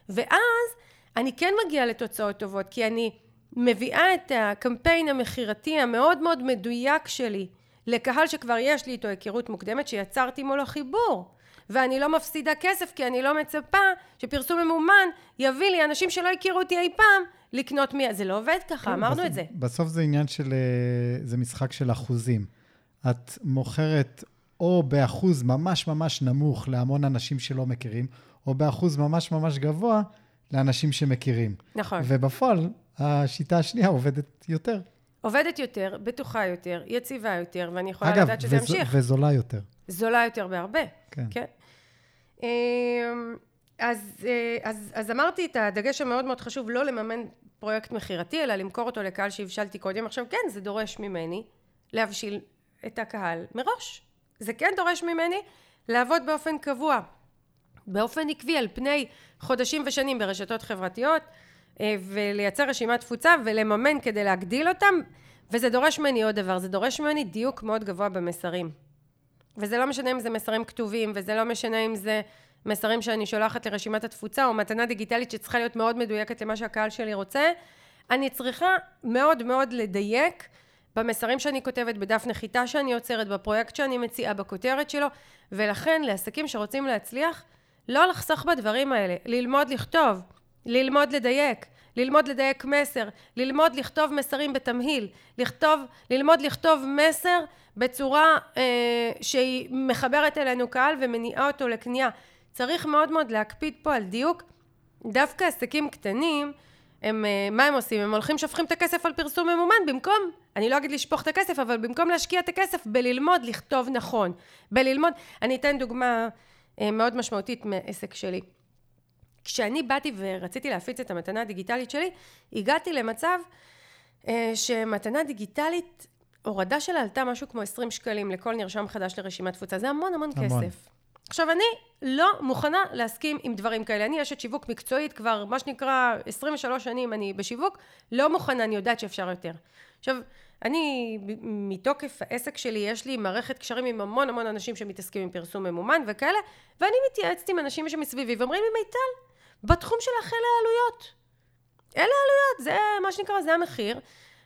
ואז אני כן מגיעה לתוצאות טובות, כי אני מביאה את הקמפיין המכירתי המאוד מאוד מדויק שלי לקהל שכבר יש לי איתו היכרות מוקדמת, שיצרתי מולו חיבור. ואני לא מפסידה כסף כי אני לא מצפה שפרסום ממומן יביא לי אנשים שלא הכירו אותי אי פעם לקנות מי... זה לא עובד ככה, כן, אמרנו בסוף, את זה. בסוף זה עניין של... אה, זה משחק של אחוזים. את מוכרת או באחוז ממש ממש נמוך להמון אנשים שלא מכירים, או באחוז ממש ממש גבוה לאנשים שמכירים. נכון. ובפועל, השיטה השנייה עובדת יותר. עובדת יותר, בטוחה יותר, יציבה יותר, ואני יכולה אגב, לדעת שזה ימשיך. אגב, וזולה יותר. זולה יותר בהרבה. כן. כן. אמ, אז, אה, אז, אז אמרתי את הדגש המאוד מאוד חשוב, לא לממן פרויקט מכירתי, אלא למכור אותו לקהל שהבשלתי קודם. עכשיו, כן, זה דורש ממני להבשיל את הקהל מראש. זה כן דורש ממני לעבוד באופן קבוע, באופן עקבי, על פני חודשים ושנים ברשתות חברתיות, אה, ולייצר רשימת תפוצה ולממן כדי להגדיל אותם, וזה דורש ממני עוד דבר, זה דורש ממני דיוק מאוד גבוה במסרים. וזה לא משנה אם זה מסרים כתובים, וזה לא משנה אם זה מסרים שאני שולחת לרשימת התפוצה, או מתנה דיגיטלית שצריכה להיות מאוד מדויקת למה שהקהל שלי רוצה. אני צריכה מאוד מאוד לדייק במסרים שאני כותבת, בדף נחיתה שאני יוצרת, בפרויקט שאני מציעה, בכותרת שלו, ולכן לעסקים שרוצים להצליח, לא לחסוך בדברים האלה, ללמוד לכתוב, ללמוד לדייק, ללמוד לדייק מסר, ללמוד לכתוב מסרים בתמהיל, לכתוב, ללמוד לכתוב מסר בצורה אה, שהיא מחברת אלינו קהל ומניעה אותו לקנייה. צריך מאוד מאוד להקפיד פה על דיוק. דווקא עסקים קטנים, הם, אה, מה הם עושים? הם הולכים שופכים את הכסף על פרסום ממומן במקום, אני לא אגיד לשפוך את הכסף, אבל במקום להשקיע את הכסף בללמוד לכתוב נכון. בללמוד, אני אתן דוגמה אה, מאוד משמעותית מעסק שלי. כשאני באתי ורציתי להפיץ את המתנה הדיגיטלית שלי, הגעתי למצב אה, שמתנה דיגיטלית, הורדה שלה עלתה משהו כמו 20 שקלים לכל נרשם חדש לרשימת תפוצה. זה המון המון, המון. כסף. עכשיו, אני לא מוכנה להסכים עם דברים כאלה. אני אשת שיווק מקצועית כבר, מה שנקרא, 23 שנים אני בשיווק, לא מוכנה, אני יודעת שאפשר יותר. עכשיו, אני, מתוקף העסק שלי, יש לי מערכת קשרים עם המון המון אנשים שמתעסקים עם פרסום ממומן וכאלה, ואני מתייעצת עם אנשים שמסביבי ואומרים לי, מיטל, בתחום שלך אלה העלויות. אלה העלויות, זה מה שנקרא, זה המחיר.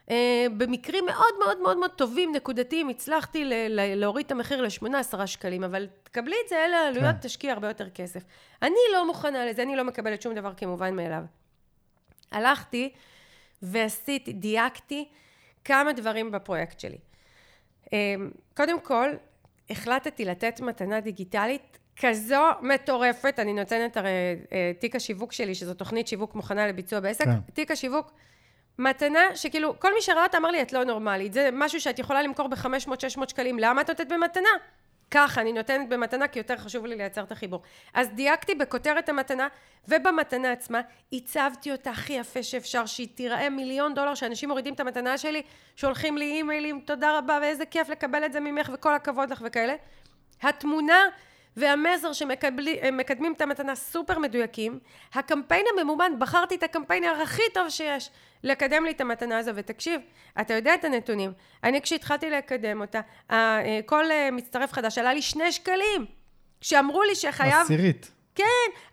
Uh, במקרים מאוד מאוד מאוד מאוד טובים, נקודתיים, הצלחתי ל- ל- להוריד את המחיר ל-8-10 שקלים, אבל תקבלי את זה, אלה העלויות, כן. תשקיע הרבה יותר כסף. אני לא מוכנה לזה, אני לא מקבלת שום דבר כמובן מאליו. הלכתי ועשיתי, דייקתי כמה דברים בפרויקט שלי. Uh, קודם כל, החלטתי לתת מתנה דיגיטלית כזו מטורפת, אני נותנת הרי אה, תיק השיווק שלי, שזו תוכנית שיווק מוכנה לביצוע בעסק, כן. תיק השיווק, מתנה שכאילו, כל מי שראה אותה אמר לי, את לא נורמלית, זה משהו שאת יכולה למכור ב-500-600 שקלים, למה את נותנת במתנה? ככה, אני נותנת במתנה כי יותר חשוב לי לייצר את החיבור. אז דייקתי בכותרת המתנה, ובמתנה עצמה הצבתי אותה הכי יפה שאפשר, שהיא תיראה מיליון דולר, שאנשים מורידים את המתנה שלי, שולחים לי אימיילים, תודה רבה, ואיזה כיף לקבל את זה ממך, וכל הכבוד לך וכאלה. התמונה והמסר שמקדמים את המתנה סופר מדויקים. הקמפיין הממומן, בחרתי את הקמפיינר הכי טוב שיש לקדם לי את המתנה הזו, ותקשיב, אתה יודע את הנתונים. אני כשהתחלתי לקדם אותה, כל אה, מצטרף חדש עלה לי שני שקלים. כשאמרו לי שחייב... עשירית. כן,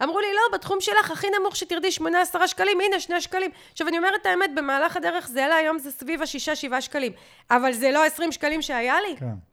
אמרו לי, לא, בתחום שלך הכי נמוך שתרדי 8-10 שקלים, הנה, 2 שקלים. עכשיו, אני אומרת את האמת, במהלך הדרך זה עלה, היום זה סביב ה-6-7 שקלים. אבל זה לא 20 שקלים שהיה לי. כן.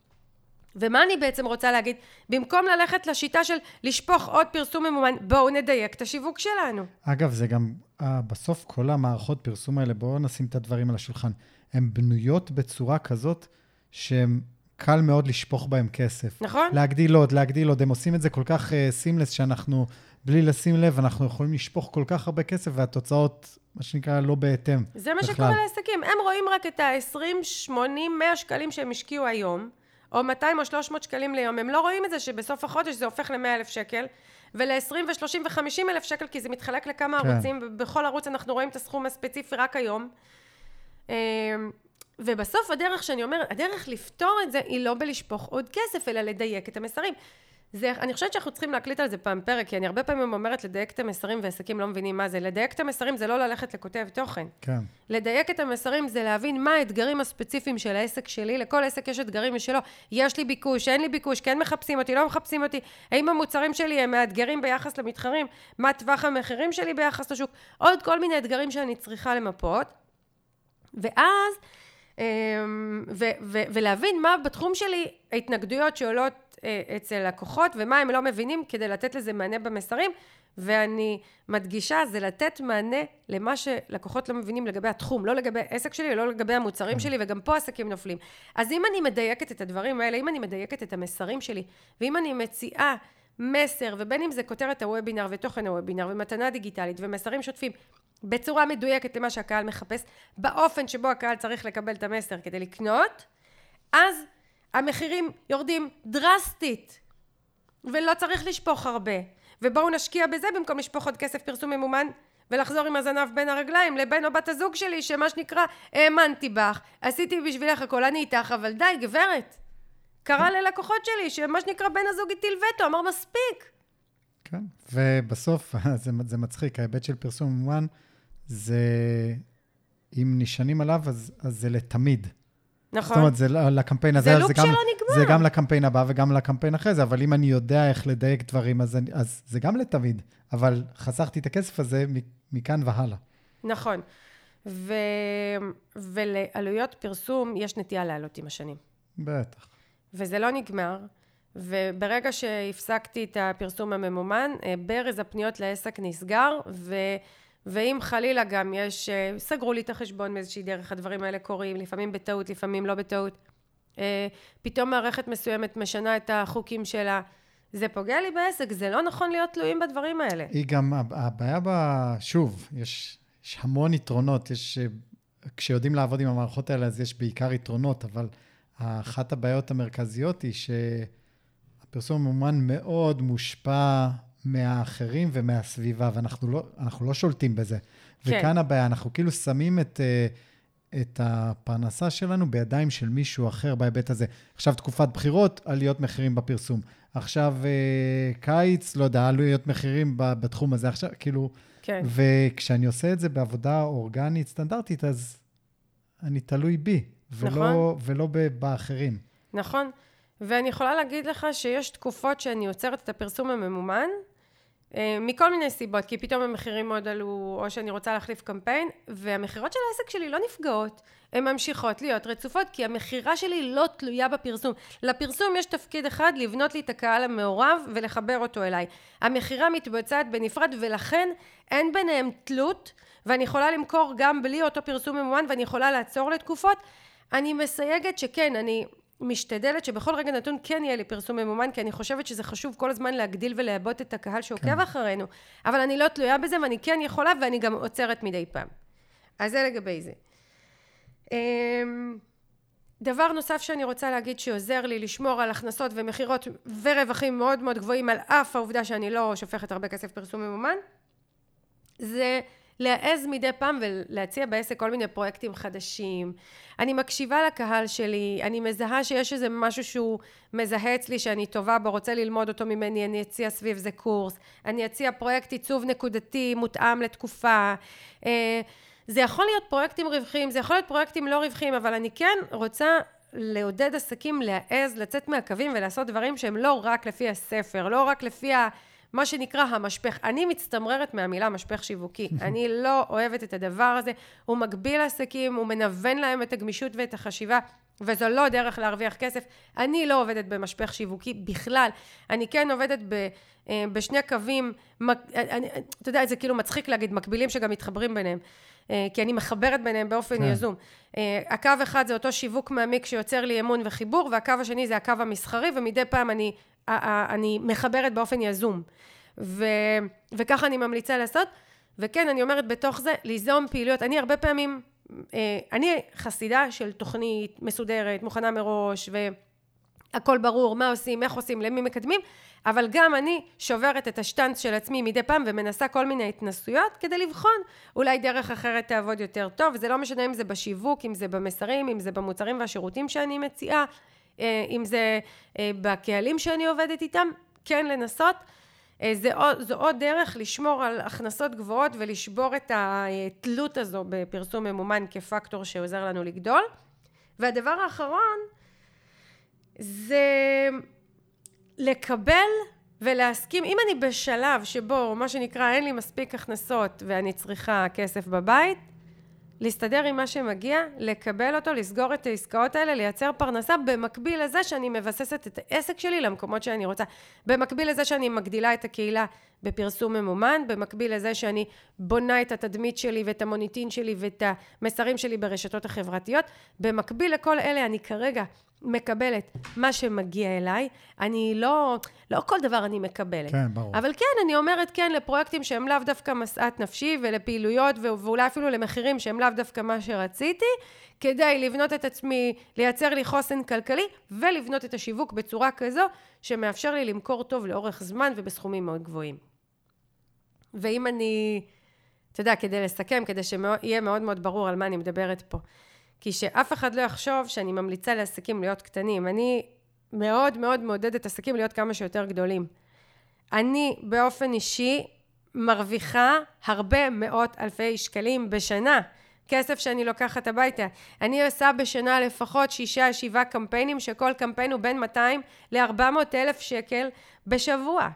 ומה אני בעצם רוצה להגיד? במקום ללכת לשיטה של לשפוך עוד פרסום ממומן, בואו נדייק את השיווק שלנו. אגב, זה גם, אה, בסוף כל המערכות פרסום האלה, בואו נשים את הדברים על השולחן, הן בנויות בצורה כזאת שהן קל מאוד לשפוך בהן כסף. נכון? להגדיל עוד, להגדיל עוד, הם עושים את זה כל כך סימלס, uh, שאנחנו, בלי לשים לב, אנחנו יכולים לשפוך כל כך הרבה כסף, והתוצאות, מה שנקרא, לא בהתאם. זה מה שקורה לעסקים. הם רואים רק את ה-20, 80, 100 שקלים שהם השקיעו היום. או 200 או 300 שקלים ליום, הם לא רואים את זה שבסוף החודש זה הופך ל-100 אלף שקל, ול-20 ו-30 ו-50 אלף שקל, כי זה מתחלק לכמה כן. ערוצים, ובכל ערוץ אנחנו רואים את הסכום הספציפי רק היום. אמ, ובסוף הדרך שאני אומרת, הדרך לפתור את זה היא לא בלשפוך עוד כסף, אלא לדייק את המסרים. זה, אני חושבת שאנחנו צריכים להקליט על זה פעם פרק, כי אני הרבה פעמים אומרת לדייק את המסרים ועסקים לא מבינים מה זה. לדייק את המסרים זה לא ללכת לכותב תוכן. כן. לדייק את המסרים זה להבין מה האתגרים הספציפיים של העסק שלי. לכל עסק יש אתגרים משלו. יש לי ביקוש, אין לי ביקוש, כן מחפשים אותי, לא מחפשים אותי. האם המוצרים שלי הם מאתגרים ביחס למתחרים? מה טווח המחירים שלי ביחס לשוק? עוד כל מיני אתגרים שאני צריכה למפות. ואז, אמ, ו- ו- ולהבין מה בתחום שלי ההתנגדויות שעולות אצל לקוחות ומה הם לא מבינים כדי לתת לזה מענה במסרים ואני מדגישה זה לתת מענה למה שלקוחות לא מבינים לגבי התחום לא לגבי עסק שלי ולא לגבי המוצרים. שלי וגם פה עסקים נופלים אז אם אני מדייקת את הדברים האלה אם אני מדייקת את המסרים שלי ואם אני מציעה מסר ובין אם זה כותרת הוובינר ותוכן הוובינר ומתנה דיגיטלית ומסרים שוטפים בצורה מדויקת למה שהקהל מחפש באופן שבו הקהל צריך לקבל את המסר כדי לקנות אז המחירים יורדים דרסטית, ולא צריך לשפוך הרבה. ובואו נשקיע בזה במקום לשפוך עוד כסף פרסום ממומן ולחזור עם הזנב בין הרגליים לבן או בת הזוג שלי שמה שנקרא האמנתי בך. עשיתי בשבילך הכל אני איתך אבל די גברת. קרה ללקוחות שלי שמה שנקרא בן הזוג הטיל וטו אמר מספיק. כן ובסוף *laughs* זה, זה מצחיק ההיבט של פרסום ממומן זה אם נשענים עליו אז, אז זה לתמיד נכון. זאת אומרת, זה לקמפיין הזה, זה שלא נגמר. זה גם לקמפיין הבא וגם לקמפיין אחרי זה, אבל אם אני יודע איך לדייק דברים, אז, אני, אז זה גם לתמיד. אבל חסכתי את הכסף הזה מכאן והלאה. נכון. ו... ולעלויות פרסום יש נטייה לעלות עם השנים. בטח. וזה לא נגמר. וברגע שהפסקתי את הפרסום הממומן, אה, ברז הפניות לעסק נסגר, ו... ואם חלילה גם יש, אה, סגרו לי את החשבון מאיזושהי דרך, הדברים האלה קורים, לפעמים בטעות, לפעמים לא בטעות. אה, פתאום מערכת מסוימת משנה את החוקים שלה. זה פוגע לי בעסק, זה לא נכון להיות תלויים בדברים האלה. היא גם, הבעיה בה, שוב, יש, יש המון יתרונות, יש, אה, כשיודעים לעבוד עם המערכות האלה, אז יש בעיקר יתרונות, אבל אחת הבעיות המרכזיות היא שהפרסום המומן מאוד מושפע מהאחרים ומהסביבה, ואנחנו לא, לא שולטים בזה. כן. וכאן הבעיה, אנחנו כאילו שמים את, אה, את הפרנסה שלנו בידיים של מישהו אחר בהיבט הזה. עכשיו תקופת בחירות, עליות מחירים בפרסום. עכשיו אה, קיץ, לא יודע, עלויות מחירים בתחום הזה. עכשיו, כאילו... כן. וכשאני עושה את זה בעבודה אורגנית, סטנדרטית, אז אני תלוי בי, ולא, נכון. ולא באחרים. נכון. ואני יכולה להגיד לך שיש תקופות שאני עוצרת את הפרסום הממומן, מכל מיני סיבות, כי פתאום המחירים מאוד עלו, או שאני רוצה להחליף קמפיין, והמכירות של העסק שלי לא נפגעות, הן ממשיכות להיות רצופות, כי המכירה שלי לא תלויה בפרסום. לפרסום יש תפקיד אחד, לבנות לי את הקהל המעורב ולחבר אותו אליי. המכירה מתבצעת בנפרד, ולכן אין ביניהם תלות, ואני יכולה למכור גם בלי אותו פרסום ממומן, ואני יכולה לעצור לתקופות. אני מסייגת שכן, אני משתדלת שבכל רגע נתון כן יהיה לי פרסום ממומן, כי אני חושבת שזה חשוב כל הזמן להגדיל ולעבות את הקהל שעוקב כן. אחרינו, אבל אני לא תלויה בזה ואני כן יכולה ואני גם עוצרת מדי פעם. אז זה לגבי זה. אמ, דבר נוסף שאני רוצה להגיד שעוזר לי לשמור על הכנסות ומכירות ורווחים מאוד מאוד גבוהים על אף העובדה שאני לא שופכת הרבה כסף פרסום ממומן, זה להעז מדי פעם ולהציע בעסק כל מיני פרויקטים חדשים. אני מקשיבה לקהל שלי, אני מזהה שיש איזה משהו שהוא מזהה אצלי שאני טובה בו, רוצה ללמוד אותו ממני, אני אציע סביב זה קורס, אני אציע פרויקט עיצוב נקודתי מותאם לתקופה. אה, זה יכול להיות פרויקטים רווחיים, זה יכול להיות פרויקטים לא רווחיים, אבל אני כן רוצה לעודד עסקים להעז, לצאת מהקווים ולעשות דברים שהם לא רק לפי הספר, לא רק לפי מה שנקרא המשפך. אני מצטמררת מהמילה משפך שיווקי. *laughs* אני לא אוהבת את הדבר הזה. הוא מגביל עסקים, הוא מנוון להם את הגמישות ואת החשיבה. וזו לא דרך להרוויח כסף. אני לא עובדת במשפך שיווקי בכלל. אני כן עובדת ב, אה, בשני קווים, אני, אתה יודע, זה כאילו מצחיק להגיד, מקבילים שגם מתחברים ביניהם. אה, כי אני מחברת ביניהם באופן כן. יזום. אה, הקו אחד זה אותו שיווק מעמיק שיוצר לי אמון וחיבור, והקו השני זה הקו המסחרי, ומדי פעם אני, אני מחברת באופן יזום. ו, וככה אני ממליצה לעשות. וכן, אני אומרת בתוך זה, ליזום פעילויות. אני הרבה פעמים אה, אני חסידה של תוכנית מסודרת, מוכנה מראש, והכל ברור, מה עושים, איך עושים, למי מקדמים, אבל גם אני שוברת את השטנץ של עצמי מדי פעם ומנסה כל מיני התנסויות כדי לבחון אולי דרך אחרת תעבוד יותר טוב, זה לא משנה אם זה בשיווק, אם זה במסרים, אם זה במוצרים והשירותים שאני מציעה, אם זה אה, בקהלים שאני עובדת איתם, כן לנסות. אה, זה עוד, זו עוד דרך לשמור על הכנסות גבוהות ולשבור את התלות הזו בפרסום ממומן כפקטור שעוזר לנו לגדול. והדבר האחרון זה לקבל ולהסכים, אם אני בשלב שבו מה שנקרא אין לי מספיק הכנסות ואני צריכה כסף בבית, להסתדר עם מה שמגיע, לקבל אותו, לסגור את העסקאות האלה, לייצר פרנסה, במקביל לזה שאני מבססת את העסק שלי למקומות שאני רוצה. במקביל לזה שאני מגדילה את הקהילה בפרסום ממומן, במקביל לזה שאני בונה את התדמית שלי ואת המוניטין שלי ואת המסרים שלי ברשתות החברתיות. במקביל לכל אלה אני כרגע מקבלת מה שמגיע אליי. אני לא, לא כל דבר אני מקבלת. כן, ברור. אבל כן, אני אומרת כן לפרויקטים שהם לאו דווקא משאת נפשי ולפעילויות ואולי אפילו למחירים שהם לאו דווקא מה שרציתי, כדי לבנות את עצמי, לייצר לי חוסן כלכלי ולבנות את השיווק בצורה כזו שמאפשר לי למכור טוב לאורך זמן ובסכומים מאוד גבוהים. ואם אני, אתה יודע, כדי לסכם, כדי שיהיה מאוד מאוד ברור על מה אני מדברת פה. כי שאף אחד לא יחשוב שאני ממליצה לעסקים להיות קטנים. אני מאוד מאוד מעודדת עסקים להיות כמה שיותר גדולים. אני באופן אישי מרוויחה הרבה מאות אלפי שקלים בשנה. כסף שאני לוקחת הביתה. אני עושה בשנה לפחות שישה, שבעה קמפיינים, שכל קמפיין הוא בין 200 ל-400 אלף שקל בשבוע.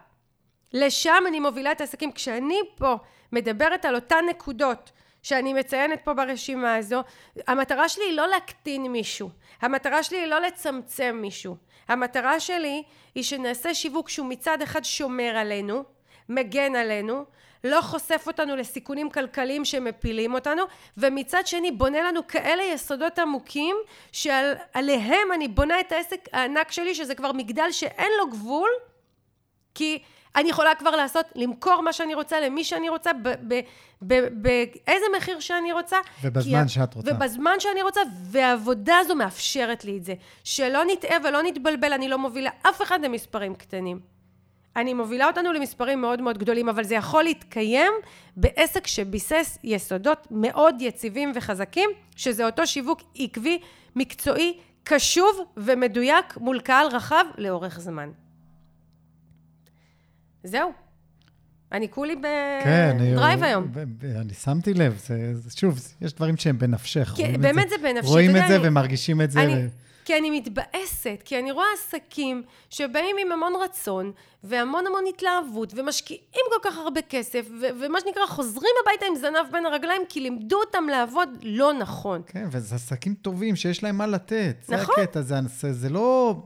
לשם אני מובילה את העסקים. כשאני פה מדברת על אותן נקודות שאני מציינת פה ברשימה הזו, המטרה שלי היא לא להקטין מישהו, המטרה שלי היא לא לצמצם מישהו, המטרה שלי היא שנעשה שיווק שהוא מצד אחד שומר עלינו, מגן עלינו, לא חושף אותנו לסיכונים כלכליים שמפילים אותנו, ומצד שני בונה לנו כאלה יסודות עמוקים שעליהם אני בונה את העסק הענק שלי, שזה כבר מגדל שאין לו גבול, כי אני יכולה כבר לעשות, למכור מה שאני רוצה למי שאני רוצה, באיזה מחיר שאני רוצה. ובזמן שאת רוצה. ובזמן שאני רוצה, והעבודה הזו מאפשרת לי את זה. שלא נטעה ולא נתבלבל, אני לא מובילה אף אחד למספרים קטנים. אני מובילה אותנו למספרים מאוד מאוד גדולים, אבל זה יכול להתקיים בעסק שביסס יסודות מאוד יציבים וחזקים, שזה אותו שיווק עקבי, מקצועי, קשוב ומדויק מול קהל רחב לאורך זמן. זהו. אני כולי בדרייב כן, היום. אני שמתי לב, זה, שוב, יש דברים שהם בנפשך. כן, באמת זה, זה בנפשי. רואים את זה אני, ומרגישים את זה. אני, ו... כי אני מתבאסת, כי אני רואה עסקים שבאים עם המון רצון והמון המון התלהבות ומשקיעים כל כך הרבה כסף ו- ומה שנקרא חוזרים הביתה עם זנב בין הרגליים כי לימדו אותם לעבוד לא נכון. כן, וזה עסקים טובים שיש להם מה לתת. נכון. זה הקטע, זה, זה, זה לא...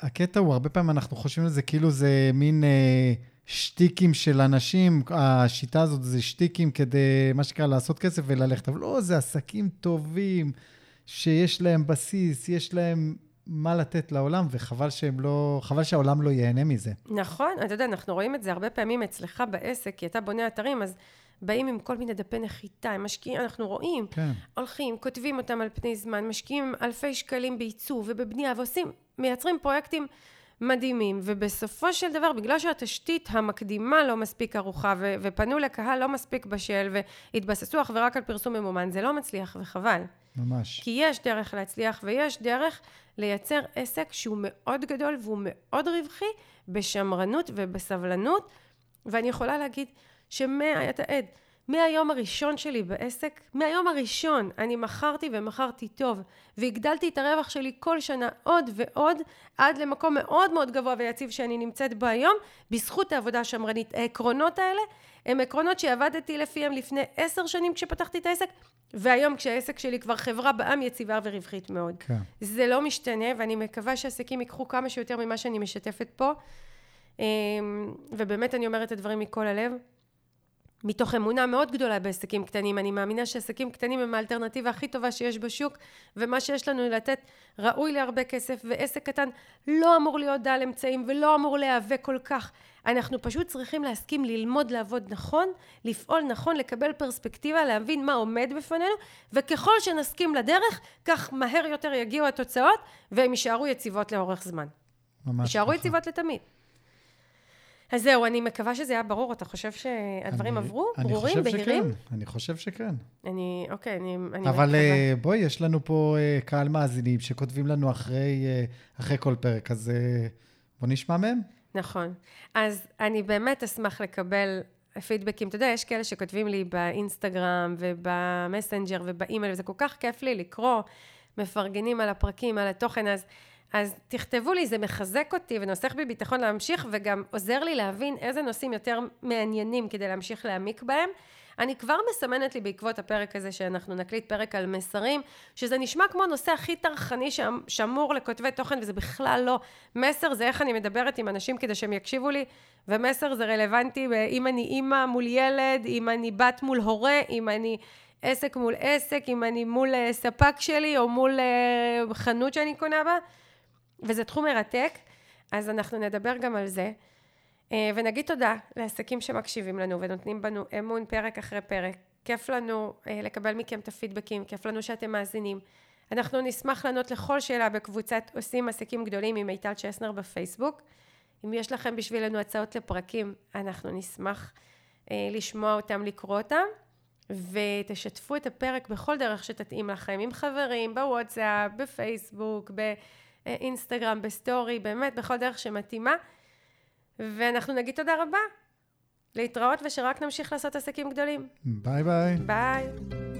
הקטע הוא, הרבה פעמים אנחנו חושבים על זה כאילו זה מין אה, שטיקים של אנשים, השיטה הזאת זה שטיקים כדי, מה שנקרא, לעשות כסף וללכת. אבל לא, זה עסקים טובים, שיש להם בסיס, יש להם מה לתת לעולם, וחבל שהם לא, חבל שהעולם לא ייהנה מזה. נכון, אתה יודע, אנחנו רואים את זה הרבה פעמים אצלך בעסק, כי אתה בונה אתרים, אז באים עם כל מיני דפי נחיתה, הם משקיעים, אנחנו רואים, כן. הולכים, כותבים אותם על פני זמן, משקיעים אלפי שקלים בעיצוב ובבנייה, ועושים, מייצרים פרויקטים מדהימים, ובסופו של דבר, בגלל שהתשתית המקדימה לא מספיק ערוכה, ו- ופנו לקהל לא מספיק בשל, והתבססו אך ורק על פרסום ממומן, זה לא מצליח, וחבל. ממש. כי יש דרך להצליח, ויש דרך לייצר עסק שהוא מאוד גדול והוא מאוד רווחי, בשמרנות ובסבלנות, ואני יכולה להגיד, שמאה, אתה עד, מהיום הראשון שלי בעסק, מהיום הראשון אני מכרתי ומכרתי טוב, והגדלתי את הרווח שלי כל שנה עוד ועוד, עד למקום מאוד מאוד גבוה ויציב שאני נמצאת בו היום, בזכות העבודה השמרנית. העקרונות האלה הם עקרונות שעבדתי לפיהם לפני עשר שנים כשפתחתי את העסק, והיום כשהעסק שלי כבר חברה בעם יציבה ורווחית מאוד. כן. זה לא משתנה, ואני מקווה שעסקים ייקחו כמה שיותר ממה שאני משתפת פה. אמ, ובאמת אני אומרת את הדברים מכל הלב. מתוך אמונה מאוד גדולה בעסקים קטנים. אני מאמינה שעסקים קטנים הם האלטרנטיבה הכי טובה שיש בשוק, ומה שיש לנו לתת ראוי להרבה כסף, ועסק קטן לא אמור להיות דל אמצעים ולא אמור להיאבק כל כך. אנחנו פשוט צריכים להסכים ללמוד לעבוד נכון, לפעול נכון, לקבל פרספקטיבה, להבין מה עומד בפנינו, וככל שנסכים לדרך, כך מהר יותר יגיעו התוצאות, והן יישארו יציבות לאורך זמן. ממש יישארו ככה. יציבות לתמיד. אז זהו, אני מקווה שזה היה ברור. אתה חושב שהדברים אני- עברו? אני ברורים? חושב בהירים? שכן, אני חושב שכן. אני, אוקיי, אני, אני אבל. אה, בואי, יש לנו פה אה, קהל מאזינים שכותבים לנו אחרי, אה, אחרי כל פרק, אז אה, בוא נשמע מהם. נכון. אז אני באמת אשמח לקבל פידבקים. אתה יודע, יש כאלה שכותבים לי באינסטגרם ובמסנג'ר ובאימייל, וזה כל כך כיף לי לקרוא, מפרגנים על הפרקים, על התוכן, אז, אז תכתבו לי, זה מחזק אותי ונוסח בי ביטחון להמשיך, וגם עוזר לי להבין איזה נושאים יותר מעניינים כדי להמשיך להעמיק בהם. אני כבר מסמנת לי בעקבות הפרק הזה שאנחנו נקליט פרק על מסרים, שזה נשמע כמו הנושא הכי טרחני שאמ- שאמור לכותבי תוכן, וזה בכלל לא. מסר זה איך אני מדברת עם אנשים כדי שהם יקשיבו לי, ומסר זה רלוונטי אם אני אימא מול ילד, אם אני בת מול הורה, אם אני עסק מול עסק, אם אני מול אה, ספק שלי, או מול אה, חנות שאני קונה בה, וזה תחום מרתק, אז אנחנו נדבר גם על זה. אה, ונגיד תודה לעסקים שמקשיבים לנו ונותנים בנו אמון פרק אחרי פרק. כיף לנו אה, לקבל מכם את הפידבקים, כיף לנו שאתם מאזינים. אנחנו נשמח לענות לכל שאלה בקבוצת עושים עסקים גדולים עם מיטל צ'סנר בפייסבוק. אם יש לכם בשבילנו הצעות לפרקים, אנחנו נשמח אה, לשמוע אותם, לקרוא אותם. ותשתפו את הפרק בכל דרך שתתאים לכם, עם חברים, בוואטסאפ, בפייסבוק, באינסטגרם, בסטורי, באמת בכל דרך שמתאימה. ואנחנו נגיד תודה רבה. להתראות ושרק נמשיך לעשות עסקים גדולים. ביי ביי. ביי.